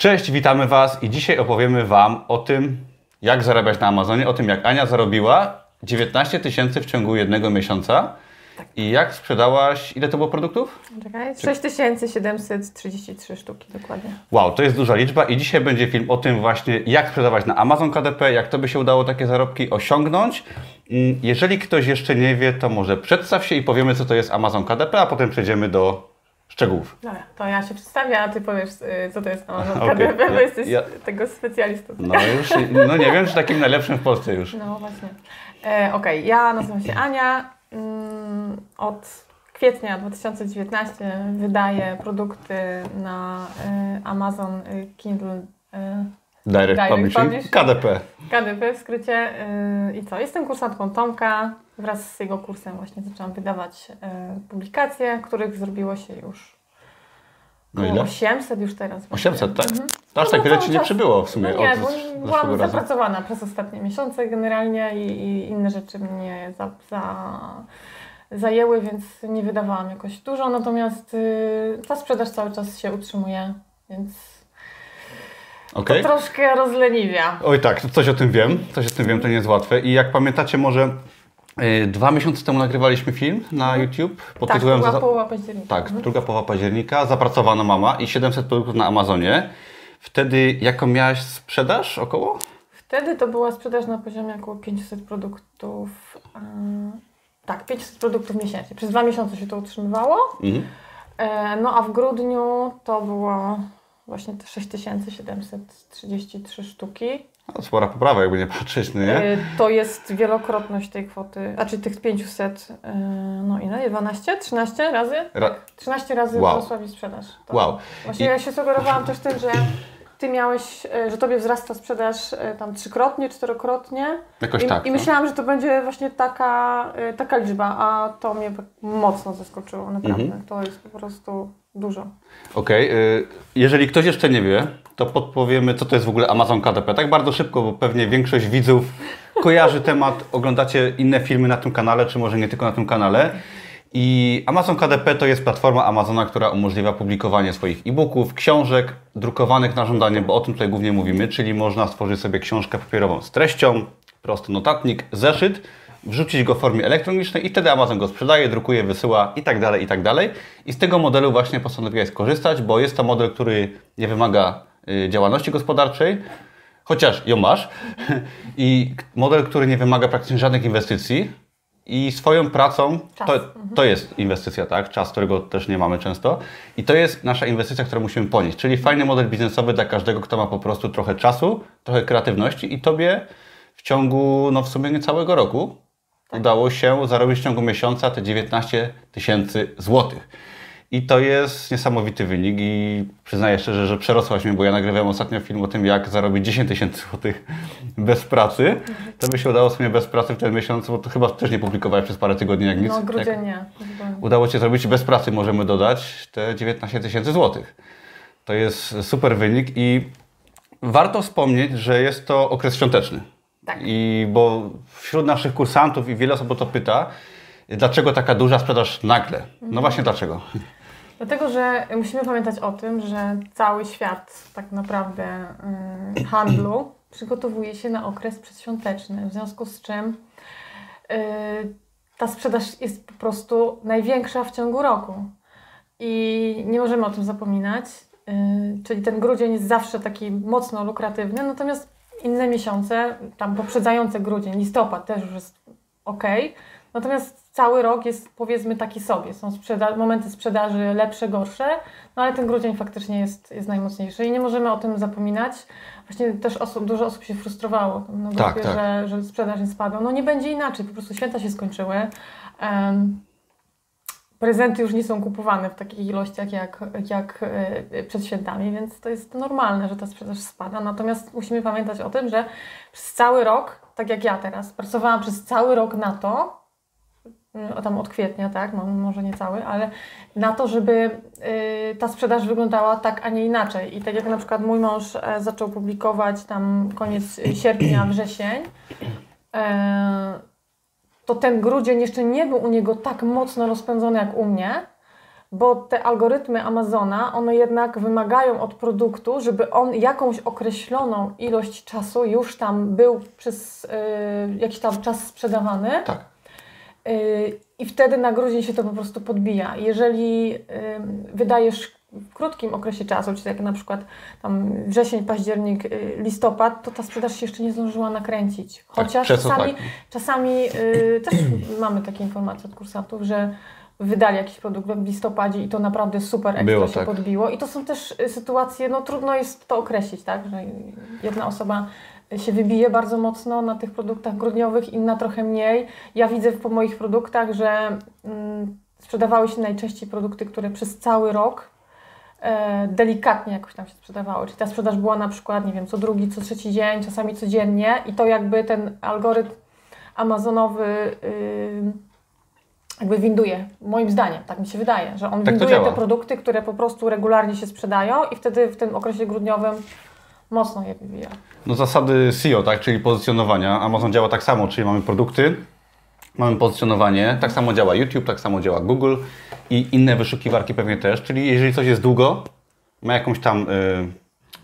Cześć, witamy Was i dzisiaj opowiemy Wam o tym, jak zarabiać na Amazonie, o tym, jak Ania zarobiła 19 tysięcy w ciągu jednego miesiąca i jak sprzedałaś, ile to było produktów? Czekaj, 6733 sztuki dokładnie. Wow, to jest duża liczba i dzisiaj będzie film o tym właśnie, jak sprzedawać na Amazon KDP, jak to by się udało takie zarobki osiągnąć. Mm, Jeżeli ktoś jeszcze nie wie, to może przedstaw się i powiemy, co to jest Amazon KDP, a potem przejdziemy do szczegółów. Dobra, to ja się przedstawię, a Ty powiesz, y, co to jest Amazon Okej, KDP, bo ja- jesteś ja- tego specjalistą. No już, no nie wiem, czy takim najlepszym w Polsce już. No właśnie. E, Okej, ja nazywam się Ania. Mm, Od kwietnia 2019 wydaję produkty na y, Amazon y, Kindle y, Direct, Direct Publishing. KDP. KDP w skrycie. y, I co? Jestem kursantką Tomka. Wraz z jego kursem właśnie zaczęłam wydawać y, publikacje, których zrobiło się już No ile? 800 już teraz. 800, tak? Mhm. To aż No tak wiele Ci nie przybyło w sumie No nie, od bo byłam razu. zapracowana przez ostatnie miesiące generalnie i, i inne rzeczy mnie za, za, zajęły, więc nie wydawałam jakoś dużo, natomiast y, ta sprzedaż cały czas się utrzymuje, więc Okej. to troszkę rozleniwia. Oj tak, coś o tym wiem, coś o tym wiem, to nie jest łatwe. I jak pamiętacie może y, dwa miesiące temu nagrywaliśmy film na YouTube pod Tak, tytułem... za- połowa października. Tak, Mhm. druga połowa października, zapracowana mama i 700 produktów na Amazonie. Wtedy jaką miałaś sprzedaż około? Wtedy to była sprzedaż na poziomie około 500 produktów. y, tak, 500 produktów miesięcznie. Przez dwa miesiące się to utrzymywało. Mhm. E, No a w grudniu to było właśnie te 6733 sztuki. No, spora poprawa, jakby nie patrzeć, no nie? E, To jest wielokrotność tej kwoty, znaczy tych 500, e, no ile? 12? 13 razy? Ra- 13 razy Wow. wzrosła mi sprzedaż. To Wow. Właśnie I- ja się sugerowałam też tym, że ty miałeś, e, że tobie wzrasta sprzedaż tam trzykrotnie, czterokrotnie. Jakoś I, tak. I no. myślałam, że to będzie właśnie taka, taka liczba, a to mnie tak mocno zaskoczyło, naprawdę. Mhm. To jest po prostu dużo. Okej, y, jeżeli ktoś jeszcze nie wie, to podpowiemy, co to jest w ogóle Amazon KDP. Tak bardzo szybko, bo pewnie większość widzów kojarzy temat, oglądacie inne filmy na tym kanale, czy może nie tylko na tym kanale. I Amazon KDP to jest platforma Amazona, która umożliwia publikowanie swoich e-booków, książek drukowanych na żądanie, bo o tym tutaj głównie mówimy, czyli można stworzyć sobie książkę papierową z treścią, prosty notatnik, zeszyt, wrzucić go w formie elektronicznej i wtedy Amazon go sprzedaje, drukuje, wysyła i tak dalej, i tak dalej. I z tego modelu właśnie postanowiłeś skorzystać, bo jest to model, który nie wymaga y, działalności gospodarczej, chociaż ją masz, i model, który nie wymaga praktycznie żadnych inwestycji i swoją pracą, to, to jest inwestycja, tak? Czas, którego też nie mamy często. I to jest nasza inwestycja, którą musimy ponieść. Czyli fajny model biznesowy dla każdego, kto ma po prostu trochę czasu, trochę kreatywności i tobie w ciągu, no w sumie niecałego roku udało się zarobić w ciągu miesiąca te 19 tysięcy złotych. I to jest niesamowity wynik i przyznaję szczerze, że przerosłaś mnie, bo ja nagrywałem ostatnio film o tym, jak zarobić 10 tysięcy złotych bez pracy. To by się udało sobie bez pracy w ten miesiąc, bo to chyba też nie publikowałeś przez parę tygodni jak nic. No grudzień nie. udało Cię zrobić bez pracy, możemy dodać te 19 tysięcy złotych. To jest super wynik i warto wspomnieć, że jest to okres świąteczny. Tak. I bo wśród naszych kursantów i wiele osób o to pyta, dlaczego taka duża sprzedaż nagle? No właśnie dlaczego? Dlatego, że musimy pamiętać o tym, że cały świat tak naprawdę y, handlu przygotowuje się na okres przedświąteczny, w związku z czym y, ta sprzedaż jest po prostu największa w ciągu roku. I nie możemy o tym zapominać. Y, czyli ten grudzień jest zawsze taki mocno lukratywny, natomiast inne miesiące, tam poprzedzające grudzień, listopad też już jest ok. Natomiast cały rok jest powiedzmy taki sobie. Są sprzeda- momenty sprzedaży lepsze, gorsze, no ale ten grudzień faktycznie jest, jest najmocniejszy i nie możemy o tym zapominać. Właśnie też osób, dużo osób się frustrowało na grupie, Tak, tak. Że, że sprzedaż nie spadła. No nie będzie inaczej, po prostu święta się skończyły. Em, prezenty już nie są kupowane w takich ilościach jak, jak e, przed świętami, więc to jest normalne, że ta sprzedaż spada. Natomiast musimy pamiętać o tym, że przez cały rok, tak jak ja teraz, pracowałam przez cały rok na to, o tam od kwietnia, tak, no, może nie cały, ale na to, żeby y, ta sprzedaż wyglądała tak, a nie inaczej. I tak jak na przykład mój mąż e, zaczął publikować tam koniec sierpnia, wrzesień, e, to ten grudzień jeszcze nie był u niego tak mocno rozpędzony jak u mnie, bo te algorytmy Amazona, one jednak wymagają od produktu, żeby on jakąś określoną ilość czasu już tam był przez y, jakiś tam czas sprzedawany. Tak. Y, I wtedy na grudzień się to po prostu podbija. Jeżeli y, wydajesz w krótkim okresie czasu, czyli jak na przykład tam wrzesień, październik, y, listopad, to ta sprzedaż się jeszcze nie zdążyła nakręcić. Chociaż często czasami, tak. czasami y, też mamy takie informacje od kursantów, że wydali jakiś produkt w listopadzie i to naprawdę super ekstra Było się tak. podbiło. I to są też y, sytuacje, no trudno jest to określić, tak, że jedna osoba się wybije bardzo mocno na tych produktach grudniowych, inna trochę mniej. Ja widzę po moich produktach, że mm, sprzedawały się najczęściej produkty, które przez cały rok delikatnie jakoś tam się sprzedawały. Czyli ta sprzedaż była na przykład, nie wiem, co drugi, co trzeci dzień, czasami codziennie i to jakby ten algorytm amazonowy y, jakby winduje, moim zdaniem, tak mi się wydaje, że on to winduje te produkty, które po prostu regularnie się sprzedają i wtedy w tym okresie grudniowym mocno je wybija. No zasady SEO, tak, czyli pozycjonowania. Amazon działa tak samo, czyli mamy produkty, mamy pozycjonowanie, tak samo działa YouTube, tak samo działa Google i inne wyszukiwarki pewnie też, czyli jeżeli coś jest długo, ma jakąś tam y,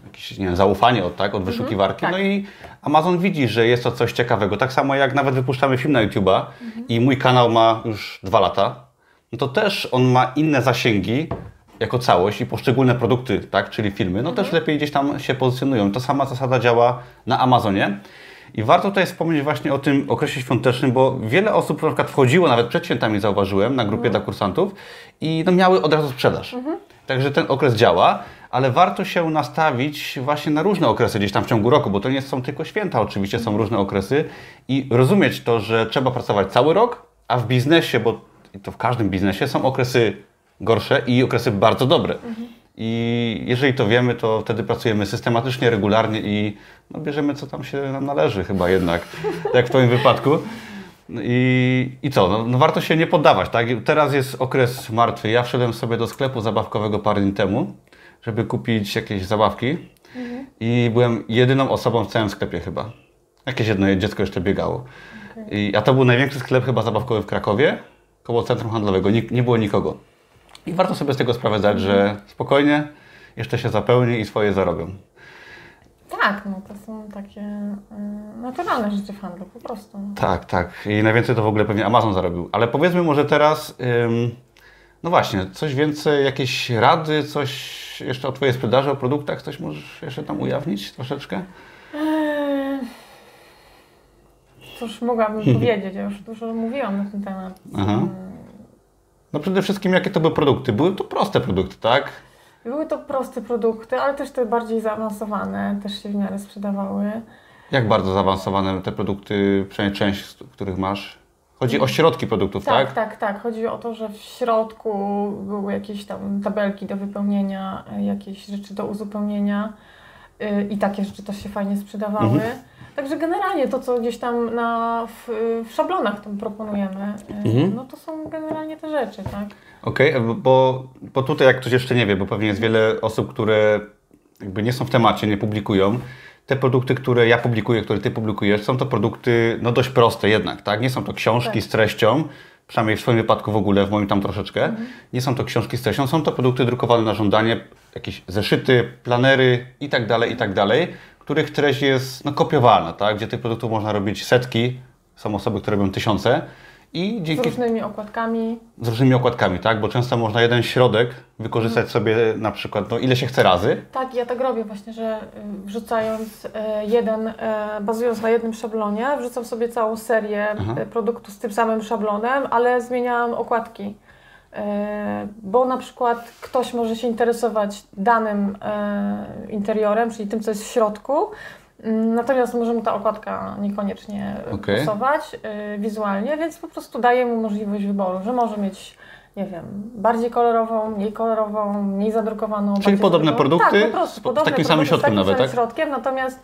jakieś nie wiem, zaufanie od, tak, od wyszukiwarki, tak. no i Amazon widzi, że jest to coś ciekawego. Tak samo jak nawet wypuszczamy film na YouTube'a i mój kanał ma już dwa lata, no to też on ma inne zasięgi jako całość i poszczególne produkty, tak, czyli filmy, no też lepiej gdzieś tam się pozycjonują. Ta sama zasada działa na Amazonie. I warto tutaj wspomnieć właśnie o tym okresie świątecznym, bo wiele osób na przykład wchodziło, nawet przed świętami zauważyłem, na grupie dla kursantów i no, miały od razu sprzedaż. Także ten okres działa, ale warto się nastawić właśnie na różne okresy gdzieś tam w ciągu roku, bo to nie są tylko święta, oczywiście są różne okresy i rozumieć to, że trzeba pracować cały rok, a w biznesie, bo to w każdym biznesie są okresy gorsze i okresy bardzo dobre. I jeżeli to wiemy, to wtedy pracujemy systematycznie, regularnie i no, bierzemy co tam się nam należy chyba jednak, jak w Twoim wypadku. I, I co? No, no warto się nie poddawać, tak? Teraz jest okres martwy. Ja wszedłem sobie do sklepu zabawkowego parę dni temu, żeby kupić jakieś zabawki i byłem jedyną osobą w całym sklepie chyba. Jakieś jedno dziecko jeszcze biegało. I, a to był największy sklep chyba zabawkowy w Krakowie, koło centrum handlowego. Nik, nie było nikogo. I warto sobie z tego sprawę zdać, że spokojnie, jeszcze się zapełni i swoje zarobią. Tak, no to są takie y, naturalne rzeczy w handlu, po prostu. No. Tak, tak. I najwięcej to w ogóle pewnie Amazon zarobił. Ale powiedzmy może teraz, ym, no właśnie, coś więcej, jakieś rady, coś jeszcze o Twojej sprzedaży, o produktach, coś możesz jeszcze tam ujawnić troszeczkę? Eee, Cóż mogłabym powiedzieć, ja już dużo mówiłam na ten temat. Aha. No przede wszystkim, jakie to były produkty? Były to proste produkty, tak? Były to proste produkty, ale też te bardziej zaawansowane, też się w miarę sprzedawały. Jak bardzo zaawansowane te produkty, przynajmniej część, których masz? Chodzi o środki produktów, tak? Tak, tak, tak. Chodzi o to, że w środku były jakieś tam tabelki do wypełnienia, jakieś rzeczy do uzupełnienia y, i takie rzeczy też się fajnie sprzedawały. Mhm. Także generalnie to, co gdzieś tam na, w, w szablonach tam proponujemy, y, Mhm. no to są generalnie te rzeczy, tak? Okej, bo, bo tutaj jak ktoś jeszcze nie wie, bo pewnie jest wiele osób, które jakby nie są w temacie, nie publikują. Te produkty, które ja publikuję, które Ty publikujesz, są to produkty no dość proste jednak, tak? Nie są to książki Tak. z treścią, przynajmniej w swoim wypadku w ogóle, w moim tam troszeczkę. Nie są to książki z treścią, są to produkty drukowane na żądanie, jakieś zeszyty, planery i tak dalej, i tak dalej, których treść jest no, kopiowalna, tak? Gdzie tych produktów można robić setki, są osoby, które robią tysiące i Z dzięki różnymi okładkami. z różnymi okładkami, tak? Bo często można jeden środek wykorzystać Mhm. sobie na przykład, no ile się chce razy. Tak, ja tak robię właśnie, że y, wrzucając y, jeden, y, bazując na jednym szablonie, wrzucam sobie całą serię Aha. produktów z tym samym szablonem, ale zmieniałam okładki. Y, Bo na przykład ktoś może się interesować danym y, interiorem, czyli tym, co jest w środku, mm, natomiast może mu ta okładka niekoniecznie Okej. pasować y, wizualnie, więc po prostu daję mu możliwość wyboru, że może mieć nie wiem, bardziej kolorową, mniej kolorową, mniej zadrukowaną. bardziej podobne produkty tak, po prostu, z- z podobne takim samym produkty środkiem z takim nawet, samym tak? środkiem, natomiast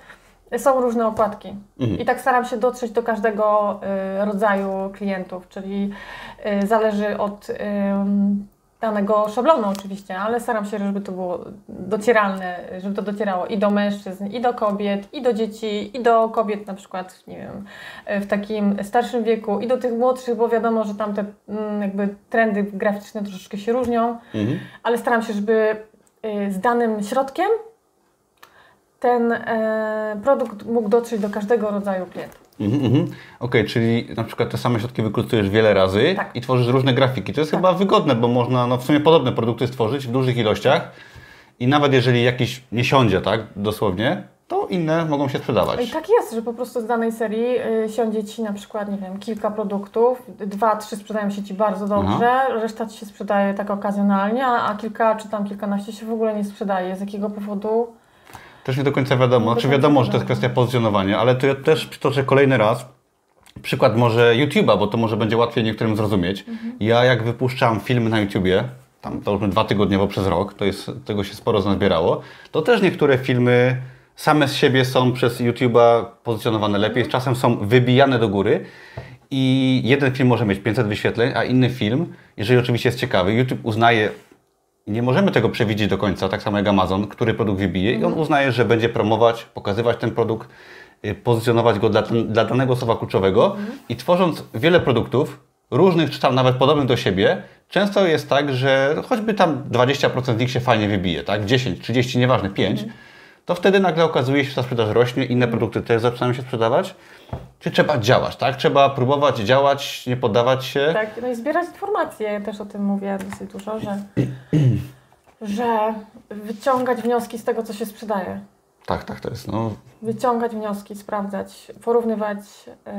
są różne okładki. Mhm. I tak staram się dotrzeć do każdego y, rodzaju klientów, czyli y, zależy od ym, danego szablonu oczywiście, ale staram się, żeby to było docieralne, żeby to docierało i do mężczyzn, i do kobiet, i do dzieci, i do kobiet na przykład, nie wiem, w takim starszym wieku, i do tych młodszych, bo wiadomo, że tam te mm, jakby trendy graficzne troszeczkę się różnią, mhm. ale staram się, żeby y, z danym środkiem ten e, produkt mógł dotrzeć do każdego rodzaju klienta. Mhm, mhm. Okej, okay, czyli na przykład te same środki wykorzystujesz wiele razy tak. i tworzysz różne grafiki. To jest tak. chyba wygodne, bo można no, w sumie podobne produkty stworzyć w dużych ilościach i nawet jeżeli jakiś nie siądzie, tak, dosłownie, to inne mogą się sprzedawać. I tak jest, że po prostu z danej serii y, siądzie Ci na przykład, nie wiem, kilka produktów, dwa, trzy sprzedają się Ci bardzo dobrze, Aha. reszta Ci się sprzedaje tak okazjonalnie, a kilka czy tam kilkanaście się w ogóle nie sprzedaje. Z jakiego powodu? Też nie do końca wiadomo. Czy wiadomo, że to jest kwestia pozycjonowania, ale to ja też przytoczę kolejny raz przykład może YouTube'a, bo to może będzie łatwiej niektórym zrozumieć. Mhm. Ja jak wypuszczam filmy na YouTubie, tam to już dwa tygodniowo przez rok, to jest, tego się sporo nazbierało, to też niektóre filmy same z siebie są przez YouTube'a pozycjonowane lepiej, mhm. czasem są wybijane do góry i jeden film może mieć 500 wyświetleń, a inny film, jeżeli oczywiście jest ciekawy, YouTube uznaje nie możemy tego przewidzieć do końca, tak samo jak Amazon, który produkt wybije i on mhm. uznaje, że będzie promować, pokazywać ten produkt, y, pozycjonować go dla, dla danego słowa kluczowego mhm. i tworząc wiele produktów, różnych czy tam nawet podobnych do siebie, często jest tak, że choćby tam 20% z nich się fajnie wybije, tak? 10, 30, nieważne, 5, mhm. to wtedy nagle okazuje się, że ta sprzedaż rośnie, inne produkty też zaczynają się sprzedawać Czyli trzeba działać, tak? Trzeba próbować działać, nie poddawać się. Tak, no i zbierać informacje. Ja też o tym mówię dosyć dużo, że, że wyciągać wnioski z tego, co się sprzedaje. Tak, tak, to jest. No... Wyciągać wnioski, sprawdzać, porównywać yy,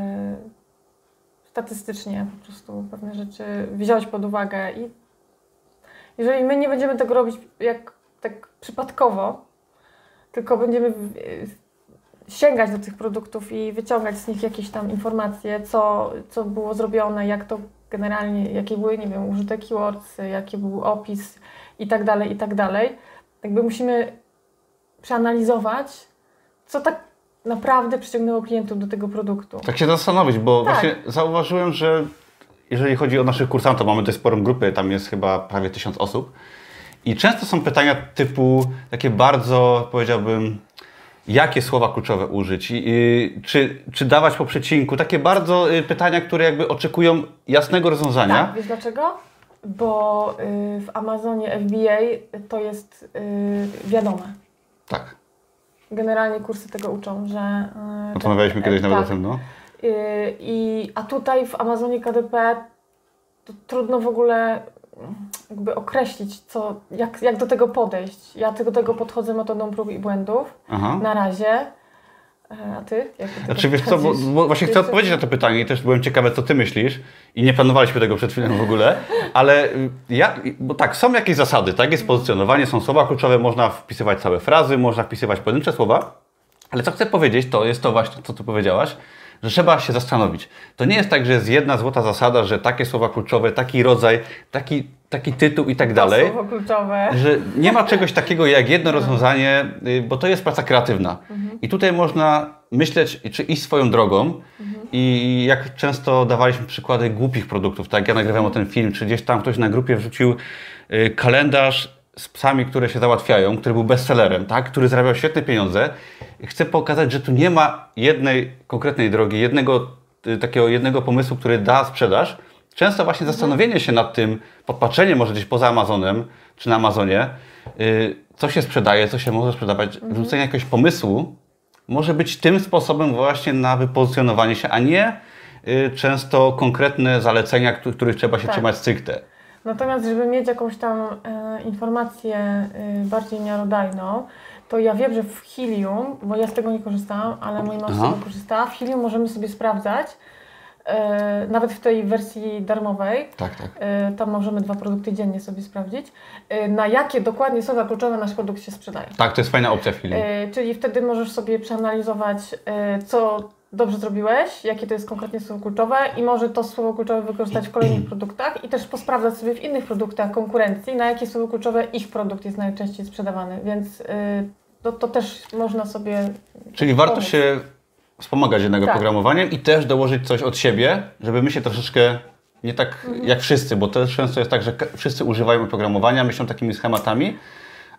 statystycznie po prostu pewne rzeczy, wziąć pod uwagę i jeżeli my nie będziemy tego robić jak tak przypadkowo, tylko będziemy sięgać do tych produktów i wyciągać z nich jakieś tam informacje, co, co było zrobione, jak to generalnie, jakie były, nie wiem, użyte keywords, jaki był opis i tak dalej, i tak dalej. Jakby musimy przeanalizować, co tak naprawdę przyciągnęło klientów do tego produktu. Tak się zastanowić, bo tak. właśnie zauważyłem, że jeżeli chodzi o naszych kursantów, mamy dość sporą grupę, tam jest chyba prawie tysiąc osób i często są pytania typu takie bardzo, powiedziałbym, jakie słowa kluczowe użyć, czy, czy dawać po przecinku. Takie bardzo y, pytania, które jakby oczekują jasnego rozwiązania. Tak, wiesz dlaczego? Bo y, w Amazonie FBA to jest y, wiadome. Tak. Generalnie kursy tego uczą, że... Y, Rozmawialiśmy kiedyś nawet tak. o tym, no. I, a tutaj w Amazonie KDP to trudno w ogóle jakby określić, co, jak, jak do tego podejść. Ja do tego podchodzę metodą prób i błędów Aha. na razie. E, a ty? Jak znaczy, wiesz co, bo, bo właśnie chcę odpowiedzieć na to pytanie i też byłem ciekawy, co ty myślisz i nie planowaliśmy tego przed chwilą w ogóle, ale y, ja, bo tak, są jakieś zasady, tak, jest pozycjonowanie, są słowa kluczowe, można wpisywać całe frazy, można wpisywać pojedyncze słowa, ale co chcę powiedzieć, to jest to właśnie, co ty powiedziałaś, że trzeba się zastanowić. To nie jest tak, że jest jedna złota zasada, że takie słowa kluczowe, taki rodzaj, taki, taki tytuł i tak to dalej. Słowo kluczowe. Że nie ma czegoś takiego jak jedno no. rozwiązanie, y, bo to jest praca kreatywna. Mhm. I tutaj można myśleć, czy iść swoją drogą. Mhm. I jak często dawaliśmy przykłady głupich produktów, tak? Ja nagrywam o ten film, czy gdzieś tam ktoś na grupie wrzucił y, kalendarz z psami, które się załatwiają, który był bestsellerem, tak? który zarabiał świetne pieniądze. Chcę pokazać, że tu nie ma jednej konkretnej drogi, jednego y, takiego jednego pomysłu, który da sprzedaż. Często właśnie mhm. zastanowienie się nad tym, podpatrzenie może gdzieś poza Amazonem, czy na Amazonie, yy, co się sprzedaje, co się może sprzedawać, mhm. wrzucenie jakiegoś pomysłu może być tym sposobem właśnie na wypozycjonowanie się, a nie yy, często konkretne zalecenia, których trzeba się tak. trzymać stricte. Natomiast, żeby mieć jakąś tam e, informację e, bardziej miarodajną, to ja wiem, że w Helium, bo ja z tego nie korzystałam, ale mój mąż z tego korzysta, w Helium możemy sobie sprawdzać, e, nawet w tej wersji darmowej, tak, tak. E, tam możemy dwa produkty dziennie sobie sprawdzić, e, na jakie dokładnie słowa kluczowe nasz produkt się sprzedaje. Tak, to jest fajna opcja w Helium. E, czyli wtedy możesz sobie przeanalizować, co dobrze zrobiłeś, jakie to jest konkretnie słowo kluczowe i może to słowo kluczowe wykorzystać w kolejnych produktach i też posprawdzać sobie w innych produktach konkurencji, na jakie słowo kluczowe ich produkt jest najczęściej sprzedawany, więc yy, to, to też można sobie. Czyli warto się wspomagać jednego tak. programowaniem i też dołożyć coś od siebie, żeby my się troszeczkę Nie tak jak wszyscy, bo też często jest tak, że wszyscy używają oprogramowania, myślą takimi schematami,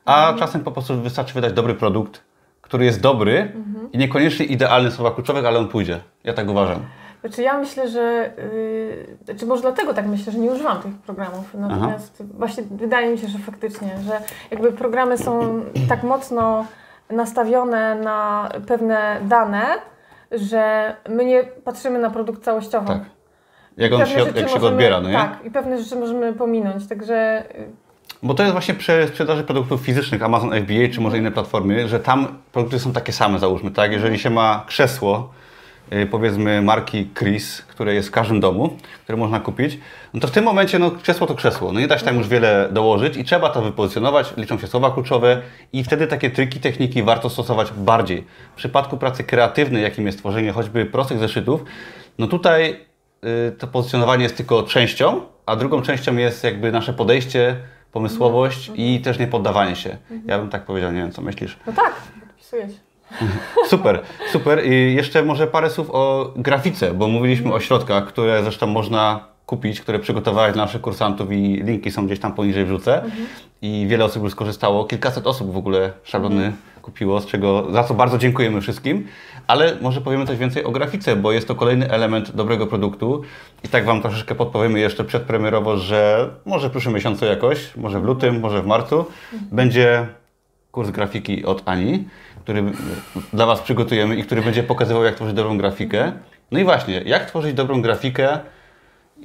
a czasem po prostu wystarczy wydać dobry produkt, który jest dobry i niekoniecznie idealny w słowach kluczowych, ale on pójdzie. Ja tak uważam. Znaczy ja myślę, że, yy, znaczy może dlatego tak myślę, że nie używam tych programów, natomiast właśnie wydaje mi się, że faktycznie, że jakby programy są tak mocno nastawione na pewne dane, że my nie patrzymy na produkt całościowo. Tak. Jak on się, jak się możemy- odbiera, no nie? Tak, i pewne rzeczy możemy pominąć, także y, Bo to jest właśnie przy sprzedaży produktów fizycznych, Amazon FBA czy może inne platformy, że tam produkty są takie same, załóżmy, tak? Jeżeli się ma krzesło, y, powiedzmy marki Chris, które jest w każdym domu, które można kupić, no to w tym momencie no, krzesło to krzesło. No nie da się tam już wiele dołożyć i trzeba to wypozycjonować, liczą się słowa kluczowe i wtedy takie triki, techniki warto stosować bardziej. W przypadku pracy kreatywnej, jakim jest tworzenie choćby prostych zeszytów, no tutaj y, to pozycjonowanie jest tylko częścią, a drugą częścią jest jakby nasze podejście, pomysłowość i też nie poddawanie się. Ja bym tak powiedział, nie wiem co myślisz. no tak, podpisuję się. Super, super. I jeszcze może parę słów o grafice, bo mówiliśmy o środkach, które zresztą można kupić, które przygotowałeś dla naszych kursantów i linki są gdzieś tam poniżej wrzucę. I wiele osób już skorzystało, kilkaset osób w ogóle szablony kupiło, z czego, za co bardzo dziękujemy wszystkim. Ale może powiemy coś więcej o grafice, bo jest to kolejny element dobrego produktu. I tak Wam troszeczkę podpowiemy jeszcze przedpremierowo, że może w przyszłym miesiącu jakoś, może w lutym, może w marcu, będzie kurs grafiki od Ani, który dla Was przygotujemy i który będzie pokazywał, jak tworzyć dobrą grafikę. No i właśnie, jak tworzyć dobrą grafikę,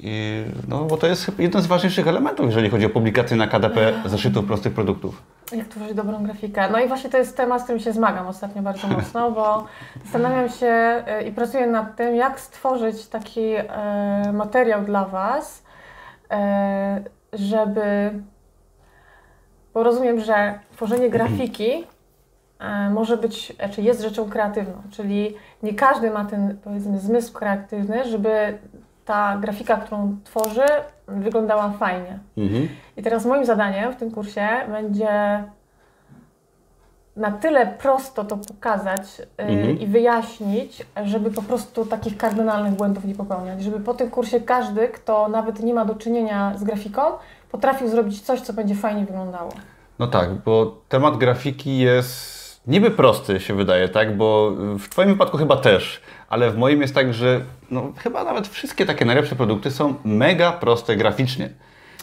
i, no bo to jest jeden z ważniejszych elementów, jeżeli chodzi o publikację na KDP zeszytów prostych produktów. Jak tworzyć dobrą grafikę? No i właśnie to jest temat, z którym się zmagam ostatnio bardzo mocno, bo zastanawiam się e, i pracuję nad tym, jak stworzyć taki e, materiał dla Was, e, żeby. Bo rozumiem, że tworzenie grafiki e, może być, czy jest rzeczą kreatywną, czyli nie każdy ma ten, powiedzmy, zmysł kreatywny, żeby ta grafika, którą tworzy, wyglądała fajnie. Mhm. I teraz moim zadaniem w tym kursie będzie na tyle prosto to pokazać y, Mhm. i wyjaśnić, żeby po prostu takich kardynalnych błędów nie popełniać. Żeby po tym kursie każdy, kto nawet nie ma do czynienia z grafiką, potrafił zrobić coś, co będzie fajnie wyglądało. No tak, bo temat grafiki jest niby prosty, się wydaje, tak? Bo w Twoim wypadku chyba też, ale w moim jest tak, że no, chyba nawet wszystkie takie najlepsze produkty są mega proste graficznie.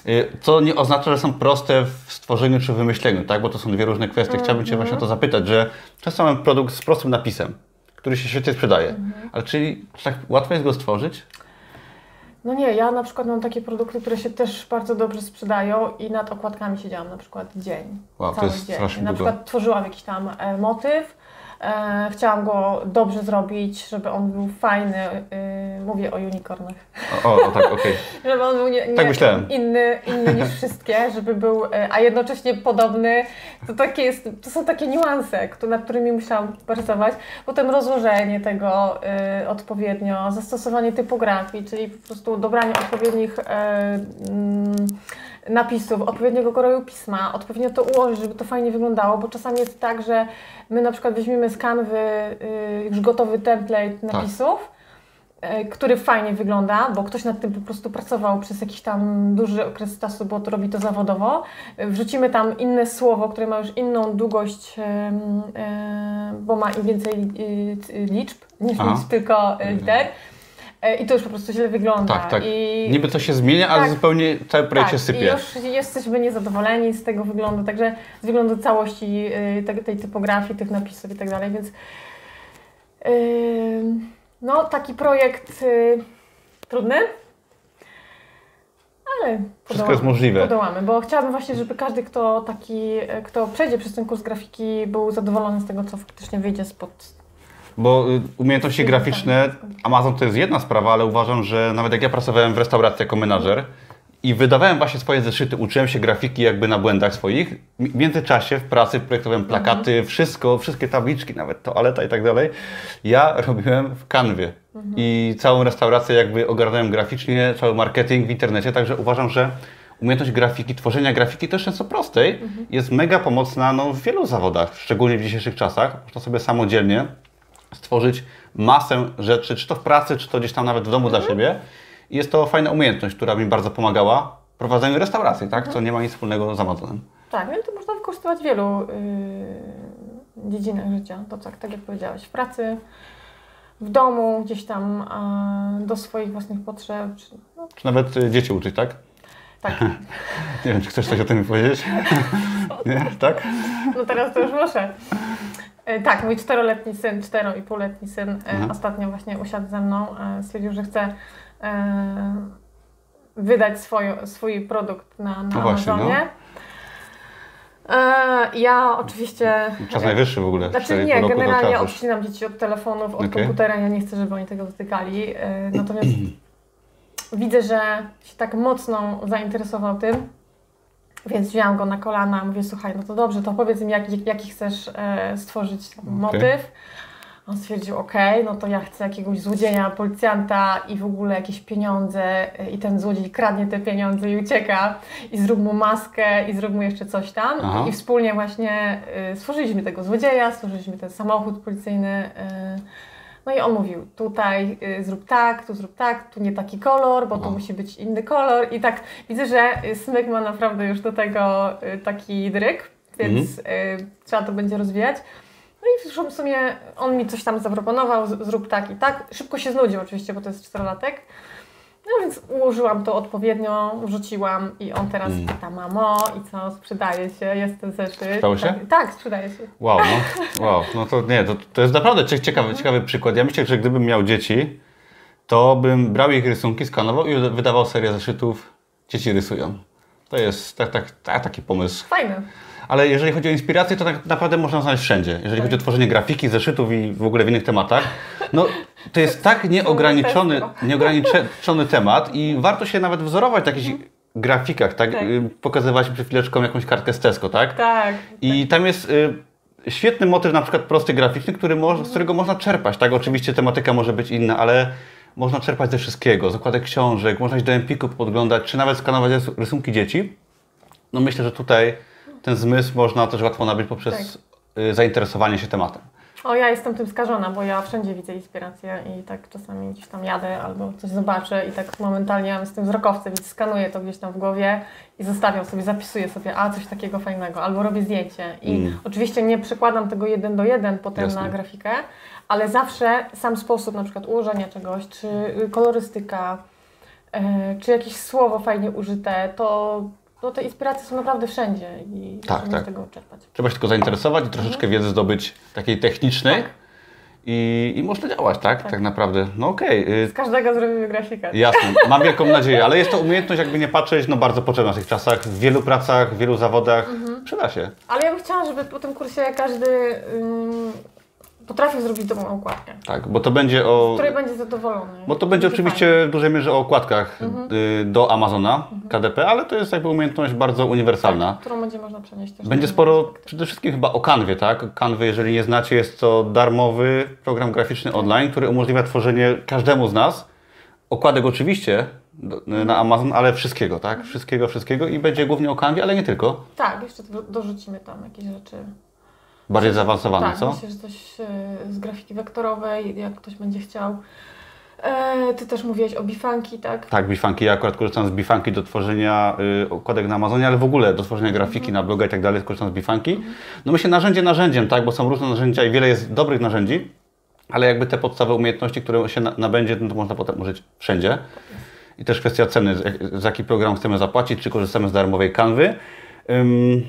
Y, Co nie oznacza, że są proste w stworzeniu czy wymyśleniu, tak? Bo to są dwie różne kwestie. Chciałbym Cię właśnie o to zapytać, że często mamy produkt z prostym napisem, który się świetnie sprzedaje. Ale czyli czy tak łatwo jest go stworzyć? No nie, ja na przykład mam takie produkty, które się też bardzo dobrze sprzedają i nad okładkami siedziałam na przykład dzień. Wow, to cały jest dzień. strasznie Na długo. przykład tworzyłam jakiś tam e, motyw, e, chciałam go dobrze zrobić, żeby on był fajny. E, mówię o unicornach. O, o, tak, okej. Żeby on był nie, nie, Tak myślałem. inny, inny niż wszystkie, żeby był, e, a jednocześnie podobny. To, takie jest, to są takie niuanse, nad którymi musiałam pracować. Potem rozłożenie tego e, odpowiednio, zastosowanie typografii, czyli po prostu dobranie odpowiednich mm, napisów, odpowiedniego koloru pisma, odpowiednio to ułożyć, żeby to fajnie wyglądało, bo czasami jest tak, że my na przykład weźmiemy z kanwy y, już gotowy template napisów, y, który fajnie wygląda, bo ktoś nad tym po prostu pracował przez jakiś tam duży okres czasu, bo to robi to zawodowo. Wrzucimy tam inne słowo, które ma już inną długość, y, bo ma im więcej liczb niż Aha. liczb, tylko liter. Y, I to już po prostu źle wygląda. Tak, tak. I... Niby to się zmienia, a Tak. zupełnie cały projekt się Tak, sypie. i już jesteśmy niezadowoleni z tego wyglądu, także z wyglądu całości y, te- tej typografii, tych napisów i tak dalej, więc y, no taki projekt y, trudny, ale Wszystko jest możliwe. podołamy, bo chciałabym właśnie, żeby każdy, kto taki, kto przejdzie przez ten kurs grafiki, był zadowolony z tego, co faktycznie wyjdzie spod Bo y, umiejętności graficzne. Amazon to jest jedna sprawa, ale uważam, że nawet jak ja pracowałem w restauracji jako menadżer i wydawałem właśnie swoje zeszyty, uczyłem się grafiki jakby na błędach swoich, w międzyczasie w pracy projektowałem plakaty, Mhm. wszystko, wszystkie tabliczki, nawet toaleta i tak dalej, ja robiłem w kanwie. Mhm. I całą restaurację jakby ogarnąłem graficznie, cały marketing w internecie, także uważam, że umiejętność grafiki, tworzenia grafiki też często prostej Mhm. jest mega pomocna no, w wielu zawodach, szczególnie w dzisiejszych czasach. Można sobie samodzielnie stworzyć masę rzeczy, czy to w pracy, czy to gdzieś tam nawet w domu Mhm. dla siebie. I jest to fajna umiejętność, która mi bardzo pomagała w prowadzeniu restauracji, tak? co nie ma nic wspólnego z Amazonem. Tak, no i to można wykorzystywać w wielu yy, dziedzinach życia. To tak, tak jak powiedziałeś, w pracy, w domu, gdzieś tam a, do swoich własnych potrzeb. Czy, no, Czy nawet y, dzieci uczyć, tak? tak, Nie wiem, czy chcesz coś o tym powiedzieć? nie? Tak? no teraz to już muszę. E, Tak, mój czteroletni syn, cztero i półletni syn e, Mhm. ostatnio właśnie usiadł ze mną, e, stwierdził, że chce wydać swoje, swój produkt na, na No właśnie, Amazonie. E, ja oczywiście... Czas najwyższy w ogóle. Znaczy 4,5 nie, generalnie odcinam dzieci od telefonów, od Okej. komputera, ja nie chcę, żeby oni tego dotykali. Natomiast widzę, że się tak mocno zainteresował tym, więc wzięłam go na kolana, mówię, słuchaj, no to dobrze, to powiedz mi, jaki, jaki chcesz e, stworzyć tam motyw. On stwierdził, okej, no to ja chcę jakiegoś złodzieja, policjanta i w ogóle jakieś pieniądze e, i ten złodziej kradnie te pieniądze i ucieka i zrób mu maskę i zrób mu jeszcze coś tam. Aha. I wspólnie właśnie e, stworzyliśmy tego złodzieja, stworzyliśmy ten samochód policyjny. e, no i on mówił, tutaj y, zrób tak, tu zrób tak, tu nie taki kolor, bo tu Wow. musi być inny kolor. I tak widzę, że Smyk ma naprawdę już do tego y, taki dryk, więc y, trzeba to będzie rozwijać. No i w sumie on mi coś tam zaproponował, zrób tak i tak. Szybko się znudził oczywiście, bo to jest czterolatek. No więc ułożyłam to odpowiednio, wrzuciłam i on teraz Mm. pyta, mamo, i co, sprzedaje się, jest ten zeszyt. Sprzedało się? Tak, tak, sprzedaje się. Wow, no, wow, no to nie, to, to jest naprawdę cie- ciekawy, ciekawy przykład. Ja myślę, że gdybym miał dzieci, to bym brał ich rysunki, skanował i wydawał serię zeszytów Dzieci rysują. To jest tak, tak, tak, taki pomysł. Fajne. Ale jeżeli chodzi o inspirację, to tak naprawdę można znaleźć wszędzie. Jeżeli chodzi o tworzenie grafiki, zeszytów i w ogóle w innych tematach, no to jest tak nieograniczony, nieograniczony temat i warto się nawet wzorować w jakichś grafikach, tak? Tak. Y, Pokazywać przed chwileczką jakąś kartkę z Tesco, tak? Tak. I tam jest y, świetny motyw, na przykład prosty graficzny, który mo- z którego można czerpać. Tak, oczywiście tematyka może być inna, ale można czerpać ze wszystkiego, z okładek książek, można iść do Empiku podglądać, czy nawet skanować rys- rysunki dzieci. No myślę, że tutaj ten zmysł można też łatwo nabyć poprzez y, zainteresowanie się tematem. O, ja jestem tym skażona, bo ja wszędzie widzę inspirację i tak czasami gdzieś tam jadę albo coś zobaczę i tak momentalnie mam z tym wzrokowcem, więc skanuję to gdzieś tam w głowie i zostawiam sobie, zapisuję sobie, a coś takiego fajnego, albo robię zdjęcie. I Mm. oczywiście nie przekładam tego jeden do jeden potem Jasne. na grafikę, ale zawsze sam sposób na przykład ułożenia czegoś, czy y, kolorystyka, e, czy jakieś słowo fajnie użyte, to, to te inspiracje są naprawdę wszędzie i Tak, tak. z tego czerpać. Trzeba się tylko zainteresować i troszeczkę wiedzy zdobyć takiej technicznej Mhm. Tak. i, i można działać, tak? Tak, naprawdę. No okej. y, Z każdego zrobimy grafikę. Jasne, mam wielką nadzieję, ale jest to umiejętność, jakby nie patrzeć, no bardzo potrzebna w tych czasach, w wielu pracach, w wielu zawodach, Mhm. przyda się. Ale ja bym chciała, żeby po tym kursie każdy ym, potrafił zrobić dobrą okładkę, Tak, bo to będzie o... której będzie zadowolony. Bo to będzie oczywiście w dużej mierze o okładkach Mhm. y, do Amazona, KDP, ale to jest jakby umiejętność bardzo uniwersalna. Tak, którą będzie można przenieść też. Będzie sporo, inne przede wszystkim chyba o Canwie, tak? Canwy, jeżeli nie znacie, jest to darmowy program graficzny online, który umożliwia tworzenie każdemu z nas, okładek oczywiście na Amazon, ale wszystkiego, tak? Wszystkiego, wszystkiego i będzie głównie o Canwie, ale nie tylko. aspekty. Tak, jeszcze do- dorzucimy tam jakieś rzeczy. Bardziej zaawansowane, tak, co? myślę, że coś y, z grafiki wektorowej, jak ktoś będzie chciał. E, ty też mówiłeś o bifanki, tak? Tak, Bifanki. Ja akurat korzystam z Bifanki do tworzenia y, okładek na Amazonie, ale w ogóle do tworzenia grafiki na bloga i tak dalej korzystam z Bifanki. No myślę narzędzie narzędziem, tak, bo są różne narzędzia i wiele jest dobrych narzędzi, ale jakby te podstawowe umiejętności, które się na- nabędzie, no to można potem użyć wszędzie. I też kwestia ceny, za jaki program chcemy zapłacić, czy korzystamy z darmowej kanwy. Ym,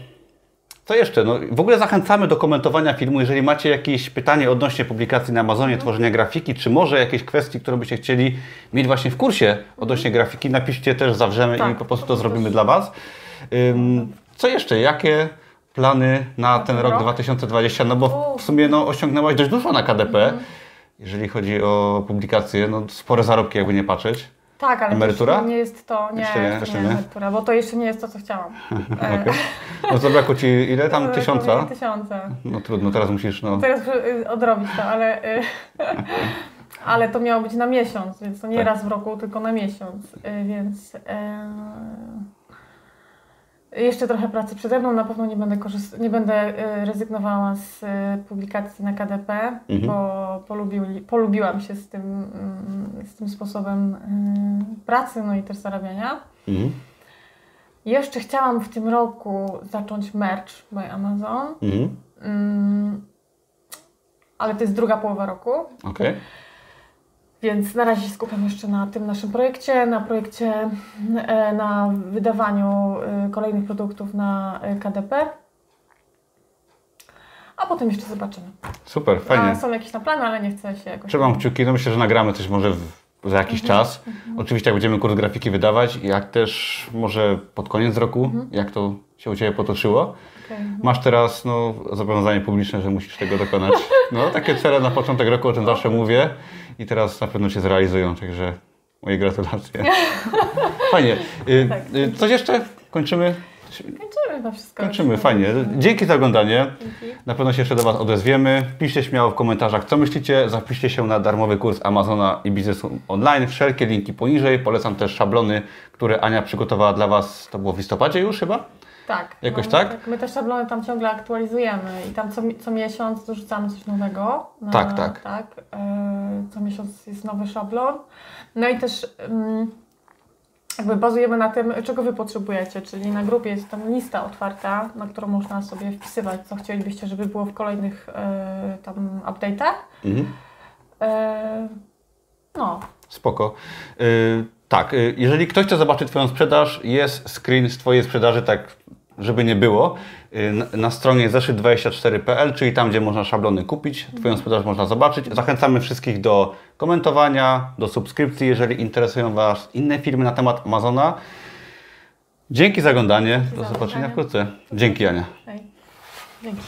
co jeszcze? No, w ogóle zachęcamy do komentowania filmu. Jeżeli macie jakieś pytanie odnośnie publikacji na Amazonie, tworzenia grafiki, czy może jakieś kwestie, które byście chcieli mieć właśnie w kursie odnośnie grafiki, napiszcie też, zawrzemy Tak, i po prostu to zrobimy dla Was. Ym, co jeszcze? Jakie plany na ten rok rok? 2020? No bo w sumie no, osiągnęłaś dość dużo na KDP. Jeżeli chodzi o publikacje, no spore zarobki, jakby nie patrzeć. Tak, ale Emerytura? nie jest to, nie, Jeszcze nie, jeszcze nie, nie. emerytura, bo to jeszcze nie jest to, co chciałam. Okej. No zabrakło Ci ile tam? Tysiąca? nie Tysiąca. No trudno, teraz musisz, no... Teraz y, odrobić to, ale, y, ale to miało być na miesiąc, więc to nie Tak. raz w roku, tylko na miesiąc, y, więc y, Jeszcze trochę pracy przede mną, na pewno nie będę, korzyst- nie będę e, rezygnowała z e, publikacji na KDP, Mhm. bo polubił, polubiłam się z tym, mm, z tym sposobem e, pracy, no i też zarabiania. Mhm. Jeszcze chciałam w tym roku zacząć merch by Amazon, Mhm. mm, ale to jest druga połowa roku, Okej. Więc na razie się skupiam jeszcze na tym naszym projekcie, na projekcie, e, na wydawaniu e, kolejnych produktów na e, KDP. A potem jeszcze zobaczymy. Super, A fajnie. są jakieś na plany, ale nie chcę się jakoś... Trzymam kciuki, no myślę, że nagramy coś może w, za jakiś Mhm. czas. Oczywiście jak będziemy kurs grafiki wydawać, jak też może pod koniec roku, Mhm. jak to się u Ciebie potoczyło. Okej. Masz teraz no, zobowiązanie publiczne, że musisz tego dokonać. No, takie cele na początek roku, o czym zawsze mówię i teraz na pewno się zrealizują, także moje gratulacje. Fajnie. Y, Tak. y, coś jeszcze? Kończymy? Kończymy to wszystko. Kończymy, fajnie. Dzięki za oglądanie. Dzięki. Na pewno się jeszcze do Was odezwiemy. Piszcie śmiało w komentarzach, co myślicie. Zapiszcie się na darmowy kurs Amazona i biznesu online. Wszelkie linki poniżej. Polecam też szablony, które Ania przygotowała dla Was. To było w listopadzie już chyba? Tak. Jakoś tak? My te szablony tam ciągle aktualizujemy i tam co, co miesiąc dorzucamy coś nowego. Na, Tak, tak. tak e, co miesiąc jest nowy szablon. No i też mm, jakby bazujemy na tym, czego Wy potrzebujecie, czyli na grupie jest tam lista otwarta, na którą można sobie wpisywać, co chcielibyście, żeby było w kolejnych e, tam update'ach. Mhm. E, no, Spoko. Tak, jeżeli ktoś chce zobaczyć Twoją sprzedaż, jest screen z Twojej sprzedaży, tak żeby nie było, y, na, stronie zeszyt24.pl, czyli tam, gdzie można szablony kupić, Twoją sprzedaż można zobaczyć. Zachęcamy wszystkich do komentowania, do subskrypcji, jeżeli interesują Was inne filmy na temat Amazona. Dzięki za oglądanie. Do zobaczenia wkrótce. Dzięki Ania. Dzięki.